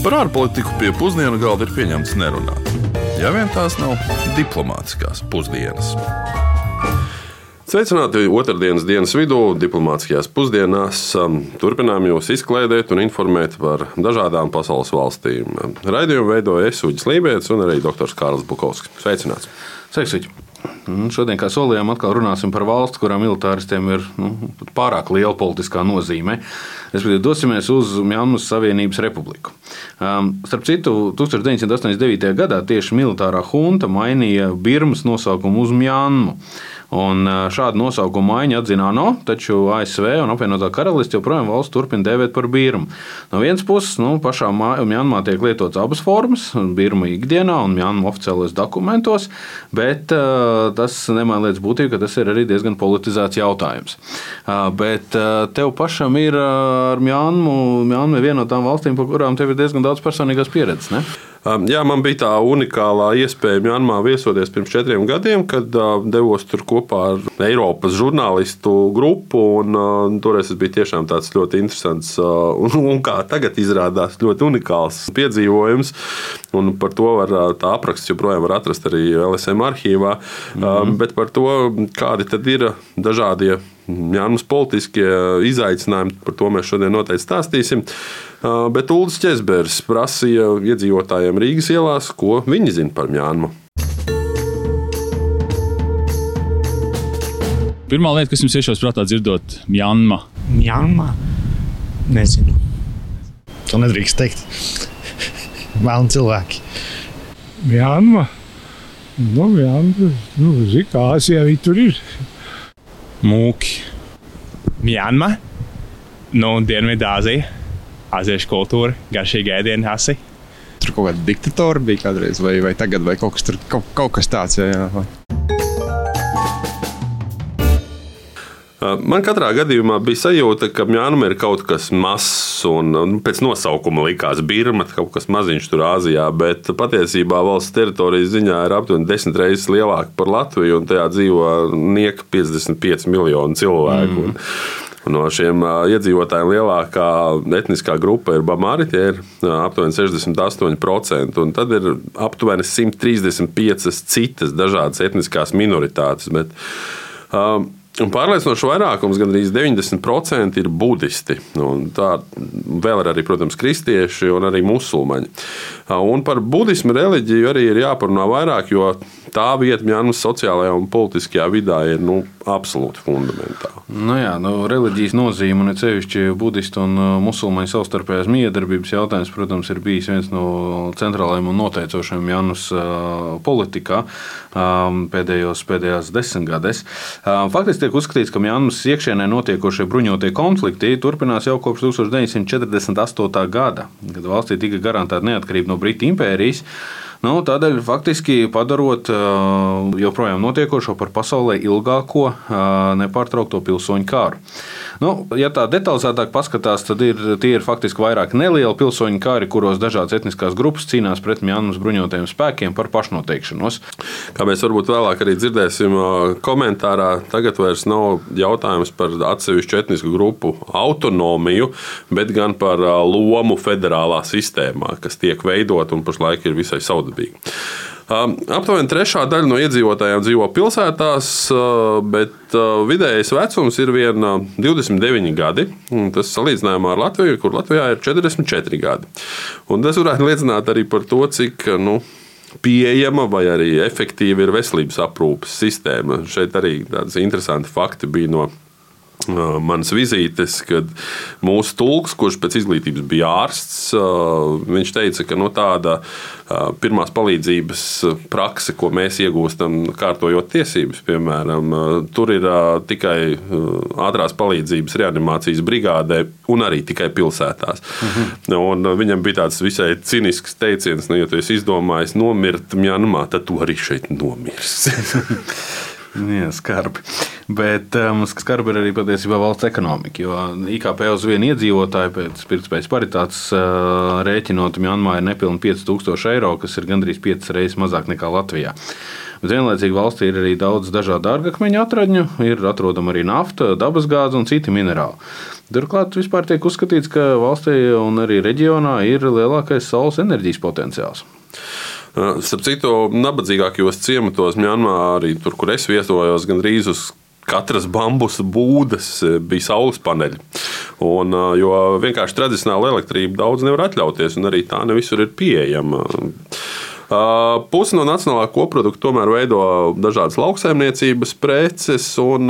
Par ārpolitiku pie pusdienu galda ir pieņemts nerunāt. Ja vien tās nav diplomātiskās pusdienas. Sveicināti otrdienas dienas vidū, diplomātiskajās pusdienās. Turpinām jūs izklaidēt un informēt par dažādām pasaules valstīm. Raidījumu veidoja Esuģis Lībijams un arī dr. Kārls Bukovskis. Sveicināts! Sveicināts! Šodien, kā solījām, atkal runāsim par valsts, kurām militāristiem ir nu, pārāk liela politiskā nozīme. Respektīvi, dosimies uz Mjanmas Savienības republiku. Um, starp citu, 1989. gadā tieši militārā junta mainīja Birmas nosaukumu uz Mjanmu. Un šādu nosaukumu maiņu atzina ANO, taču ASV un apvienotā karalists joprojām valsts turpina dēvēt par Birmu. No vienas puses, nu, pašā Mjanmā tiek lietotas abas formas - Birma ikdienā un Mjanma oficiālajos dokumentos, bet uh, tas nemaina lietas būtību, ka tas ir arī diezgan politizēts jautājums. Uh, bet uh, tev pašam ir ar Mjanmu, Mjanma ir viena no tām valstīm, par kurām tev ir diezgan daudz personīgās pieredzes. Ne? Um, jā, man bija tā unikālā iespēja Mjanmā viesoties pirms četriem gadiem, kad uh, devos tur kopā ar Eiropas žurnālistu grupu. Un, uh, toreiz tas bija tiešām tāds ļoti interesants uh, un, un, kā tagad izrādās, ļoti unikāls piedzīvojums. Un par to var tā apraksts joprojām var atrast arī LSM arhīvā. Mm -hmm. Bet par to, kādi tad ir dažādie Jānis politiskie izaicinājumi, par to mēs šodien noteikti stāstīsim. Bet Ulris Česbergs prasīja iedzīvotājiem Rīgas ielās, ko viņi zina par Jānu. Pirmā lieta, kas jums iešaus prātā dzirdot Mjanma. Mjanma? Nezinu. To nedrīkst teikt. Melni cilvēki. Mjanma? Nu, Mjanma, nu, zina, Āzija arī tur ir mūki. Mjanma, nu, Dienvidāzija, aziešu kultūra, garšīgi ēdieni, asi. Tur kaut kāda diktatūra bija kādreiz, vai, vai tagad, vai kaut kas, tur, kaut, kaut kas tāds. Jā, jā. Man katrā gadījumā bija sajūta, ka Mjanma ir kaut kas mazs un nu, pēc nosaukuma likās Birma, kaut kas maziņš tur Āzijā, bet patiesībā valsts teritorijas ziņā ir aptuveni desmit reizes lielāka par Latviju un tajā dzīvo nieka 55 miljonu cilvēku. Mm. No šiem iedzīvotājiem lielākā etniskā grupa ir Bamari, tie ir aptuveni 68%. Un tad ir aptuveni 135 citas dažādas etniskās minoritātes. Bet, um, pārliecinoši vairākums, gandrīz 90% ir budisti. Tā vēl ir arī, protams, kristieši un arī musulmaņi. Un par budismu reliģiju arī ir jāparunā vairāk, jo tā vieta Mjanmas sociālajā un politiskajā vidē ir nu, absolūti fundamentāla. Nu jā, nu, reliģijas nozīme un ceļšķi budistu un musulmaņu savstarpējās miedarbības jautājums, protams, ir bijis viens no centrālajiem un noteicošiem Mjanmas politikā pēdējos, pēdējās desmitgadēs. Faktiski tiek uzskatīts, ka Mjanmas iekšienē notiekošie bruņotie konflikti turpinās jau kopš 1948. gada, kad valstī tika garantēta neatkarība no Britu impērijas. Nu, tādēļ faktiski padarot joprojām notiekošo par pasaulē ilgāko nepārtraukto pilsoņu kāru. Nu, ja tā detalizētāk paskatās, tad ir, tie ir faktiski vairāk nelieli pilsoņu kari, kuros dažādas etniskās grupas cīnās pret Mjanmas bruņotajiem spēkiem par pašnoteikšanos. Kā mēs varbūt vēlāk arī dzirdēsim komentārā, tagad vairs nav jautājums par atsevišķu etnisku grupu autonomiju, bet gan par lomu federālā sistēmā, kas tiek veidot un pašlaik ir visai saudabīga. Aptuveni trešā daļa no iedzīvotājiem dzīvo pilsētās, bet vidējais vecums ir vien 29 gadi. Tas salīdzinājumā ar Latviju, kur Latvijā ir 44 gadi. Un tas varētu liecināt arī par to, cik nu, pieejama vai arī efektīva ir veselības aprūpes sistēma. Šeit arī tādi interesanti fakti bija no manas vizītes, kad mūsu tulks, kurš pēc izglītības bija ārsts, viņš teica, ka no nu, tāda pirmās palīdzības prakse, ko mēs iegūstam, kārtojot tiesības, piemēram, tur ir tikai ātrās palīdzības reanimācijas brigādē un arī tikai pilsētās. Mhm. Un viņam bija tāds visai cinisks teiciens, nu, ja tu esi izdomājis nomirt Mjanmā, tad tu arī šeit nomirsi. Jā, skarbi. Bet um, skarbi ir arī patiesībā valsts ekonomika. Jo IKP uz vienu iedzīvotāju pēc pirktspējas paritātes uh, rēķinot Mjanmā ir nepilnīgi 5000 eiro, kas ir gandrīz 5 reizes mazāk nekā Latvijā. Bet vienlaicīgi valstī ir arī daudz dažādu dārgakmeņu atradņu, ir atrodama arī nafta, dabasgāze un citi minerāli. Turklāt vispār tiek uzskatīts, ka valstī un arī reģionā ir lielākais saules enerģijas potenciāls. Starp citu, nabadzīgākajos ciematos, Mjanmā, arī tur, kur es viesojos, gandrīz uz katras bambusa būdas bija saules paneļi. Un, jo vienkārši tradicionāla elektrība daudz nevar atļauties, un arī tā ne visur ir pieejama. Pusi no nacionālā koprodukta tomēr veido dažādas lauksaimniecības preces, un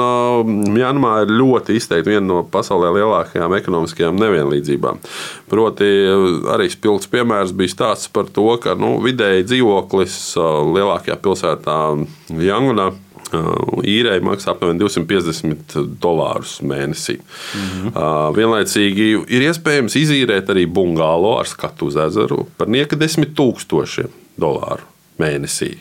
Mjanmā ir ļoti izteikti viena no pasaulē lielākajām ekonomiskajām nevienlīdzībām. Proti, arī spilgts piemērs bija stāsts par to, ka nu, vidēji dzīvoklis lielākajā pilsētā Jangunā īrēji maksā aptuveni 250 dolārus mēnesī. Uh, vienlaicīgi ir iespējams izīrēt arī bungālo ar skatu uz ezeru par nieka desmit tūkstošiem dolāru mēnesī.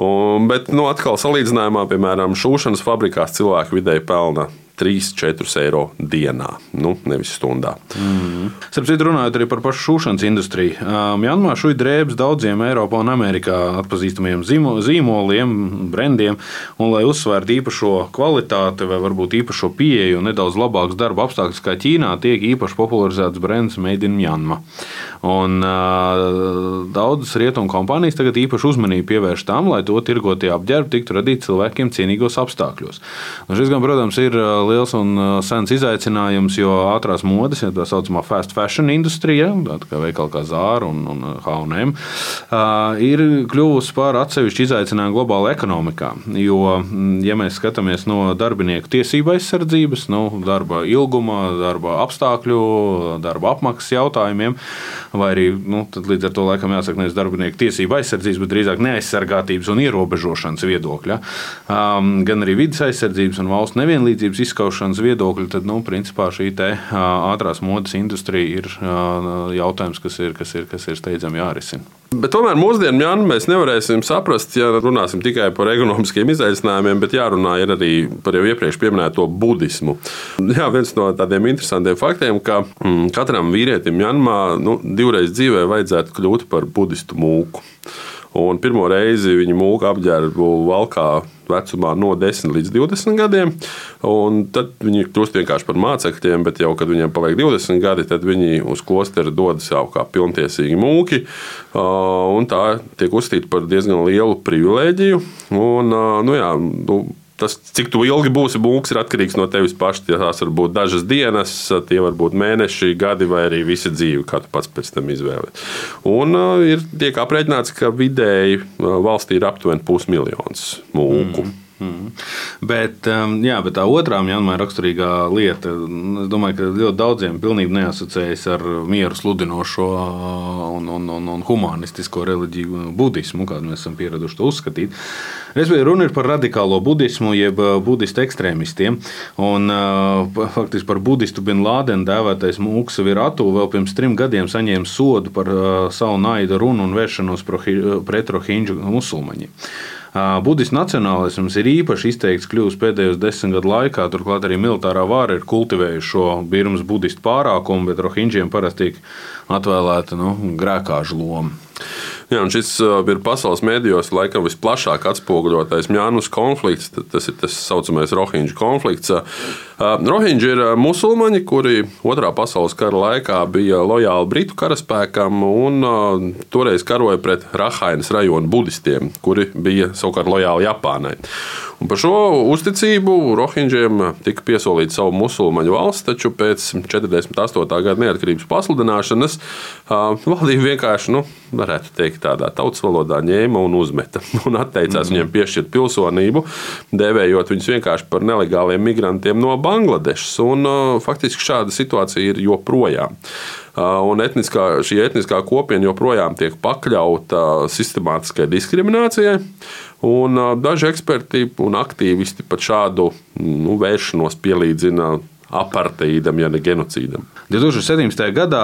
Un, bet, nu, atkal salīdzinājumā, piemēram, šūšanas fabrikās cilvēki vidēji pelna 3-4 eiro dienā, nu, nevis stundā. Mm. Sapratu, runājot arī par pašu šūšanas industriju. Janmā šūja drēbes daudziem Eiropā un Amerikā atpazīstamiem zīmoliem, brendiem, un lai uzsvērtu īpašo kvalitāti vai varbūt īpašo pieeju un nedaudz labākus darba apstākļus kā Ķīnā, tiek īpaši popularizēts brands Made in Janma. Un, uh, daudzas rietumu kompānijas tagad īpaši uzmanību pievērš tam, lai to tirgotie apģērbi tiktu radīti cilvēkiem cienīgos apstākļos. Un šis, gan, protams, ir liels un sens izaicinājums, jo ātrās modes, ja tā saucamā fast fashion industrija, kā veikala kā Zāra un, un H&M, uh, ir kļuvusi par atsevišķu izaicinājumu globālajā ekonomikā. Jo, ja mēs skatāmies no darbinieku tiesību aizsardzības, nu, darba ilguma, darba apstākļu, darba apmaksas jautājumiem, vai arī nu, līdz ar to laikam jāsaka nevis darbinieku tiesību aizsardzības, bet drīzāk neaizsargātības un ierobežošanas viedokļa, um, gan arī vidas aizsardzības un valsts nevienlīdzības izskaušanas viedokļa, tad nu, principā šī te, ātrās modes industrija ir jautājums, kas ir, kas ir, kas ir steidzami jārisina. Bet tomēr mūsdienu Jānu mēs nevarēsim saprast, ja runāsim tikai par ekonomiskiem izaicinājumiem, bet jārunā arī par jau iepriekš minēto budismu. Jā, viens no tādiem interesantiem faktiem, ka mm, katram vīrietim Janmā nu, divreiz dzīvē vajadzētu kļūt par budistu mūku. Un pirmo reizi viņa mūka apģērbu valkā vecumā no 10 līdz 20 gadiem. Tad viņi kļūst vienkārši par mācekļiem, bet jau kad viņiem paliek 20 gadi, tad viņi uz klosteru dodas jau kā pilntiesīgi mūki. Tā tiek uzskatīta par diezgan lielu privilēģiju. Un, nu jā, nu, Tas, cik ilgi būsi būks, ir atkarīgs no tevis paša. Tās var būt dažas dienas, tie var būt mēneši, gadi vai arī visa dzīve, kā tu pats pēc tam izvēlējies. Un uh, ir tiek aprēķināts, ka vidēji valstī ir aptuveni pusmiljons mūku. Mm. Mm. Bet, um, jā, bet tā otrā Janmai raksturīgā lieta, es domāju, ka ļoti daudziem pilnībā neasociējas ar mieru sludinošo un, un, un, un humanistisko reliģiju, budismu, kādu mēs esam pieraduši to uzskatīt. Respektīvi, runa ir par radikālo budismu, jeb uh, budistu ekstrēmistiem. Un, uh, faktiski par budistu Bin Lādenu dēvētais Mūks Viratu vēl pirms trim gadiem saņēma sodu par uh, savu naidu runu un vēršanos pret rohinģu musulmaņiem. Budismu nacionālisms ir īpaši izteikts kļuvis pēdējos desmit gadu laikā. Turklāt arī militārā vāra ir kultivējusi šo Birmas budistu pārākumu, bet rohinģiem parasti tiek atvēlēta nu, grēkāžu loma. Jā, šis uh, ir pasaules mēdījos laikam visplašāk atspoguļotais Mjānus konflikts. Tas ir tas saucamais Rohinģu konflikts. Uh, Rohinģi ir uh, musulmaņi, kuri otrā pasaules kara laikā bija lojāli Britu karaspēkam un toreiz karoja pret Rahainas rajonu budistiem, kuri bija savukārt lojāli Japānai. Un par šo uzticību Rohinģiem tika piesolīta savu musulmaņu valsts, taču pēc 48. gada neatkarības pasludināšanas valdība vienkārši, nu, varētu teikt, tādā tautas valodā ņēma un uzmeta un atteicās mm. viņiem piešķirt pilsonību, devējot viņus vienkārši par nelegāliem migrantiem no Bangladešas. Un, faktiski šāda situācija ir joprojām. Un etniskā, šī etniskā kopiena joprojām tiek pakļauta sistemātiskai diskriminācijai. Un daži eksperti un aktīvisti pat šādu nu, vēršanos pielīdzina aparteidam, ja ne genocīdam. 2017. gadā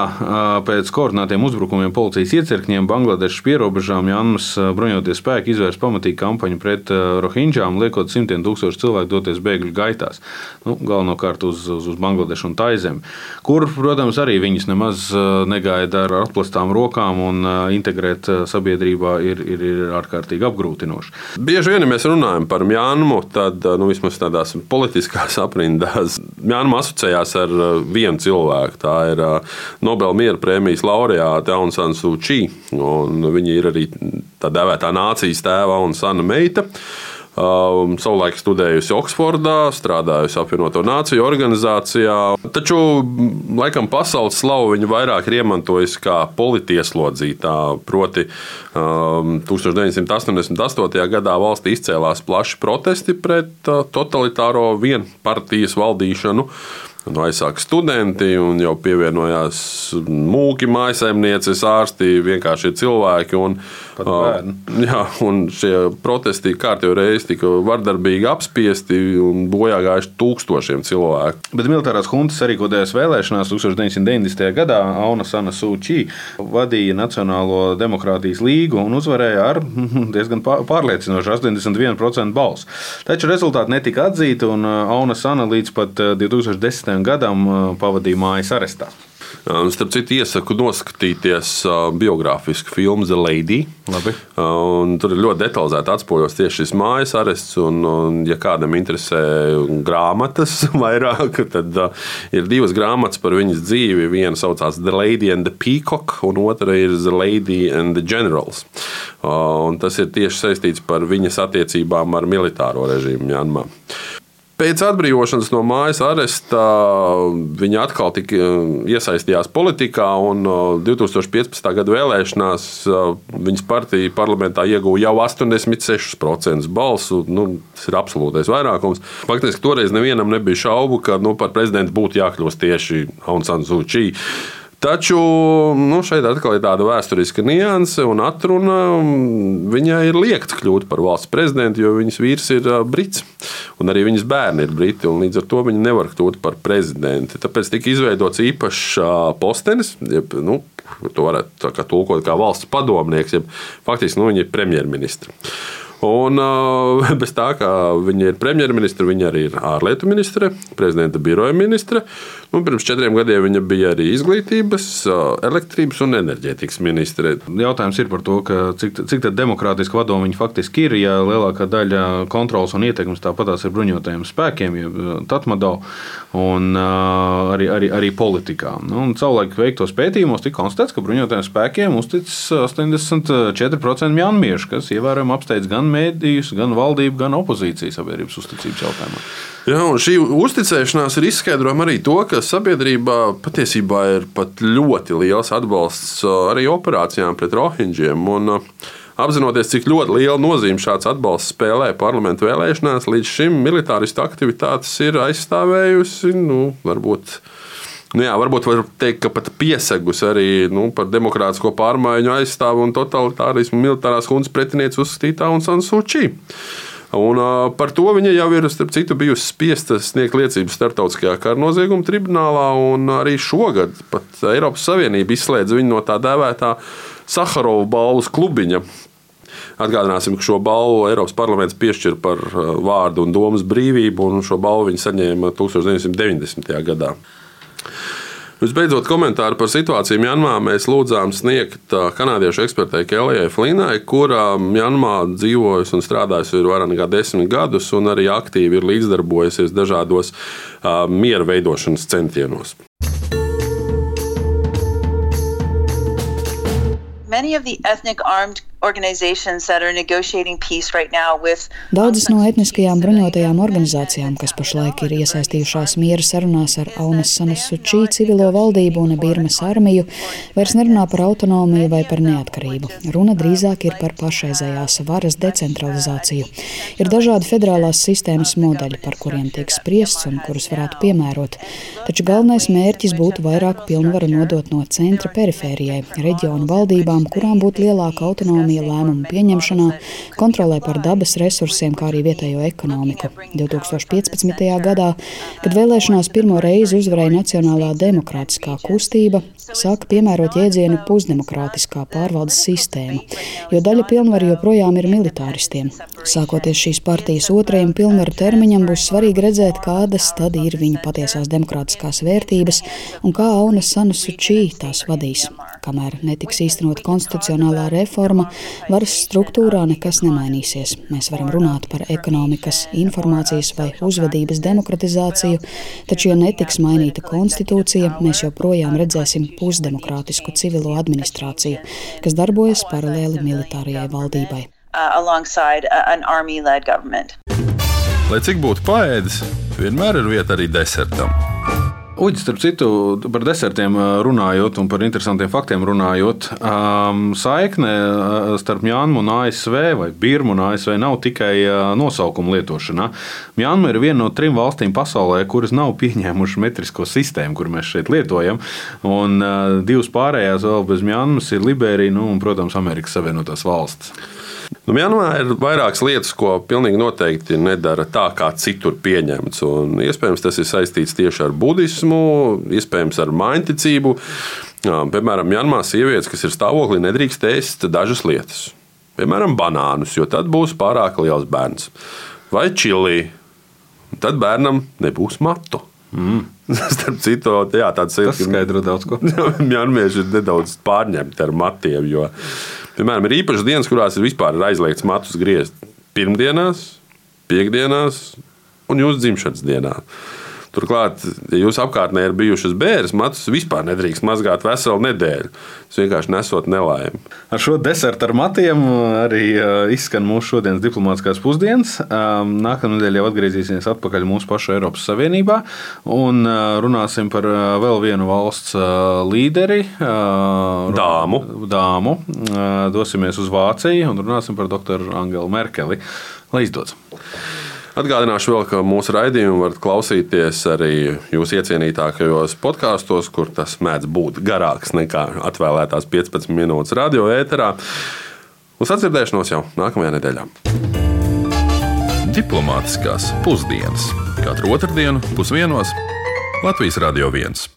pēc koordinētiem uzbrukumiem policijas iecirkņiem Bangladešas pierobežām Jānis bruņoties spēki izvērsa pamatīgu kampaņu pret rohinģām, liekot simtiem tūkstošu cilvēku doties bēgļu gaitās. Nu, galvenokārt uz, uz, uz Bangladešu un Taizemi, kur, protams, arī viņas nemaz negaida ar atplastām rokām un integrēt sabiedrībā ir, ir, ir ārkārtīgi apgrūtinoši. Bieži vien, ja mēs runājam par Mjānmu, tad nu, vismaz tādās politiskās aprindās Mjānmā asociējās ar vienu cilvēku. Tā ir Nobela miera prēmijas laureāte Auna Sansučī. Viņa ir arī tā dēvētā nācijas tēva un sana meita. Um, savulaik studējusi Oksfordā, strādājusi apvienoto nāciju organizācijā. Taču, laikam, pasaules slavu viņa vairāk ir iemantojusi kā politieslodzītā. Proti, um, 1988. gadā valstī izcēlās plaši protesti pret uh, totalitāro vienpartijas valdīšanu. Nu, aizsāka studenti, un jau pievienojās mūki, mājsaimnieces, ārsti, vienkārši cilvēki. Un, uh, jā, un šie protesti kārtībā reizi tika vardarbīgi apspiesti un bojā gājuši tūkstošiem cilvēku. Bet militārās huntas sarīkotajās vēlēšanās 1990. gadā Auna Sana Sūčī vadīja Nacionālo demokrātijas līgu un uzvarēja ar diezgan pārliecinošu 81% balsu. Taču rezultāti netika atzīti, un Auna Sana līdz pat 2010 gadam pavadīja mājas arestā. Starp citu, iesaku noskatīties biogrāfisku filmu The Lady. Labi. Un tur ir ļoti detalizēti atspoguļots tieši šis mājas arests. Un, un, ja kādam interesē grāmatas vairāk, tad uh, ir divas grāmatas par viņas dzīvi. Viena saucās The Lady and the Peacock, un otra ir The Lady and the Generals. Uh, un tas ir tieši saistīts par viņas attiecībām ar militāro režīmu Mjanmā. Pēc atbrīvošanas no mājas aresta viņa atkal tika iesaistījās politikā, un 2015. gada vēlēšanās viņas partija parlamentā ieguva jau 86% balsu. Nu, tas ir absolūtais vairākums. Faktiski toreiz nevienam nebija šaubu, ka nu, par prezidentu būtu jākļūst tieši Aung San Suu Kyi. Taču nu, šeit atkal ir tāda vēsturiska nianse un atruna. Viņai ir liekts kļūt par valsts prezidentu, jo viņas vīrs ir brits. Un arī viņas bērni ir briti. Līdz ar to viņa nevar kļūt par prezidenti. Tāpēc tika izveidots īpašs postenis. Jeb, nu, to varētu kā tulkot kā valsts padomnieks, jeb faktiski nu, viņa ir premjerministra. Un bez tā, ka viņa ir premjerministra, viņa arī ir ārlietu ministre, prezidenta biroja ministre. Un pirms četriem gadiem viņa bija arī izglītības, elektrības un enerģētikas ministre. Jautājums ir par to, cik, cik demokrātiski vadoņi viņa faktiski ir. Ja lielākā daļa kontrols un ietekmes tāpatās ir bruņotajiem spēkiem, ja Tatmado un arī, arī, arī politikā. Nu, un savulaik veiktos pētījumos tika konstatēts, ka bruņotajiem spēkiem uzticas 84% mjanmiešu, kas ievērojami apsteidz gan mēdījus, gan valdību, gan opozīcijas sabiedrības uzticības jautājumā. Jā, un šī uzticēšanās ir izskaidrojama arī to, ka sabiedrībā patiesībā ir pat ļoti liels atbalsts arī operācijām pret rohinģiem. Un, Apzinoties, cik ļoti liela nozīme šāds atbalsts spēlē parlamentu vēlēšanās, līdz šim militāristu aktivitātes ir aizstāvējusi, nu, varbūt. Nu jā, varbūt var teikt, ka pat piesegus arī nu, par demokrātisko pārmaiņu aizstāvu un totalitārismu militārās hundas pretinieci uzskatītā un Sansučī. Un, par to viņa jau ir citu, bijusi spiesta sniegt liecības starptautiskajā kara nozieguma tribunālā. Arī šogad pat Eiropas Savienība izslēdz viņu no tā dēvētā Saharova balvas klubiņa. Atgādināsim, ka šo balvu Eiropas parlaments piešķir par vārdu un domas brīvību, un šo balvu viņa saņēma 1990. gadā. Visbeidzot, komentāru par situāciju Mjanmā mēs lūdzām sniegt kanādiešu ekspertei Kelijai Flinai, kura Mjanmā dzīvojusi un strādājusi vairāk nekā desmit gadus, un arī aktīvi ir līdzdarbojusies dažādos uh, miera veidošanas centienos. Many of the ethnic armed Daudzas no etniskajām bruņotajām organizācijām, kas pašlaik ir iesaistījušās miera sarunās ar Aunas Sanasučī civilo valdību un Birmas armiju, vairs nerunā par autonomiju vai par neatkarību. Runa drīzāk ir par pašreizējās varas decentralizāciju. Ir dažādi federālās sistēmas modeļi, par kuriem tiek spriests un kurus varētu piemērot. Taču galvenais mērķis būtu vairāk pilnvaru nodot no centra perifērijai, reģionu valdībām, kurām būtu lielāka autonomija autonomija lēmumu pieņemšanā, kontrolē pār dabas resursiem, kā arī vietējo ekonomiku. 2015. gadā, kad vēlēšanās pirmo reizi uzvarēja Nacionālā demokrātiskā kustība, sāka piemērot jēdzienu pusdemokrātiskā pārvaldes sistēma, jo daļa pilnvaru joprojām ir militāristiem. Sākoties šīs partijas otrajam pilnvaru termiņam, būs svarīgi redzēt, kādas tad ir viņa patiesās demokrātiskās vērtības un kā Auna Sanusučī tās vadīs. Kamēr netiks īstenot konstitucionālā reforma, varas struktūrā nekas nemainīsies. Mēs varam runāt par ekonomikas, informācijas vai uzvedības demokratizāciju, taču, ja netiks mainīta konstitūcija, mēs joprojām redzēsim pusdemokrātisku civilo administrāciju, kas darbojas paralēli militārajai valdībai. Uh, uh. Lai cik būtu paēdis, vienmēr ir vieta arī desertam. Uģis, starp citu, par desertiem runājot un par interesantiem faktiem runājot, um, saikne starp Mjānmu un ASV vai Birmu un ASV nav tikai nosaukuma lietošanā. Mjānma ir viena no trim valstīm pasaulē, kuras nav pieņēmušas metrisko sistēmu, kur mēs šeit lietojam. Un uh, divas pārējās vēl bez Mjānmas ir Liberija nu, un, protams, Amerikas Savienotās valstis. Nu, Mjanmā ir vairākas lietas, ko pilnīgi noteikti nedara tā, kā citur pieņemts. Un, iespējams, tas ir saistīts tieši ar budismu, iespējams, ar mainticību. Piemēram, Mjanmā sievietes, kas ir stāvoklī, nedrīkst ēst dažas lietas. Piemēram, banānus, jo tad būs pārāk liels bērns. Vai čili, tad bērnam nebūs matu. Mm. Starp citu, jā, tāds ir. Tas skaidro daudz ko. Mjanmieši ir nedaudz pārņemti ar matiem, jo Piemēram, ir īpašas dienas, kurās ir vispār aizliegts matus griezt pirmdienās, piekdienās un jūsu dzimšanas dienā. Turklāt, ja jūsu apkārtnē ir bijušas bērnas, matus vispār nedrīkst mazgāt veselu nedēļu. Tas vienkārši nesot nelaimi. Ar šo desertu ar matiem arī izskan mūsu šodienas diplomātiskās pusdienas. Nākamā nedēļa jau atgriezīsimies atpakaļ mūsu pašu Eiropas Savienībā un runāsim par vēl vienu valsts līderi. Dāmu. Dāmu. Dosimies uz Vāciju un runāsim par doktoru Angelu Merkeli. Lai izdodas! Atgādināšu vēl, ka mūsu raidījumu varat klausīties arī jūsu iecienītākajos podkāstos, kur tas mēdz būt garāks nekā atvēlētās 15 minūtes radio ēterā. Uz atdzirdēšanos jau nākamajā nedēļā. Diplomātiskās pusdienas katru otrdienu pusdienos Latvijas Radio 1.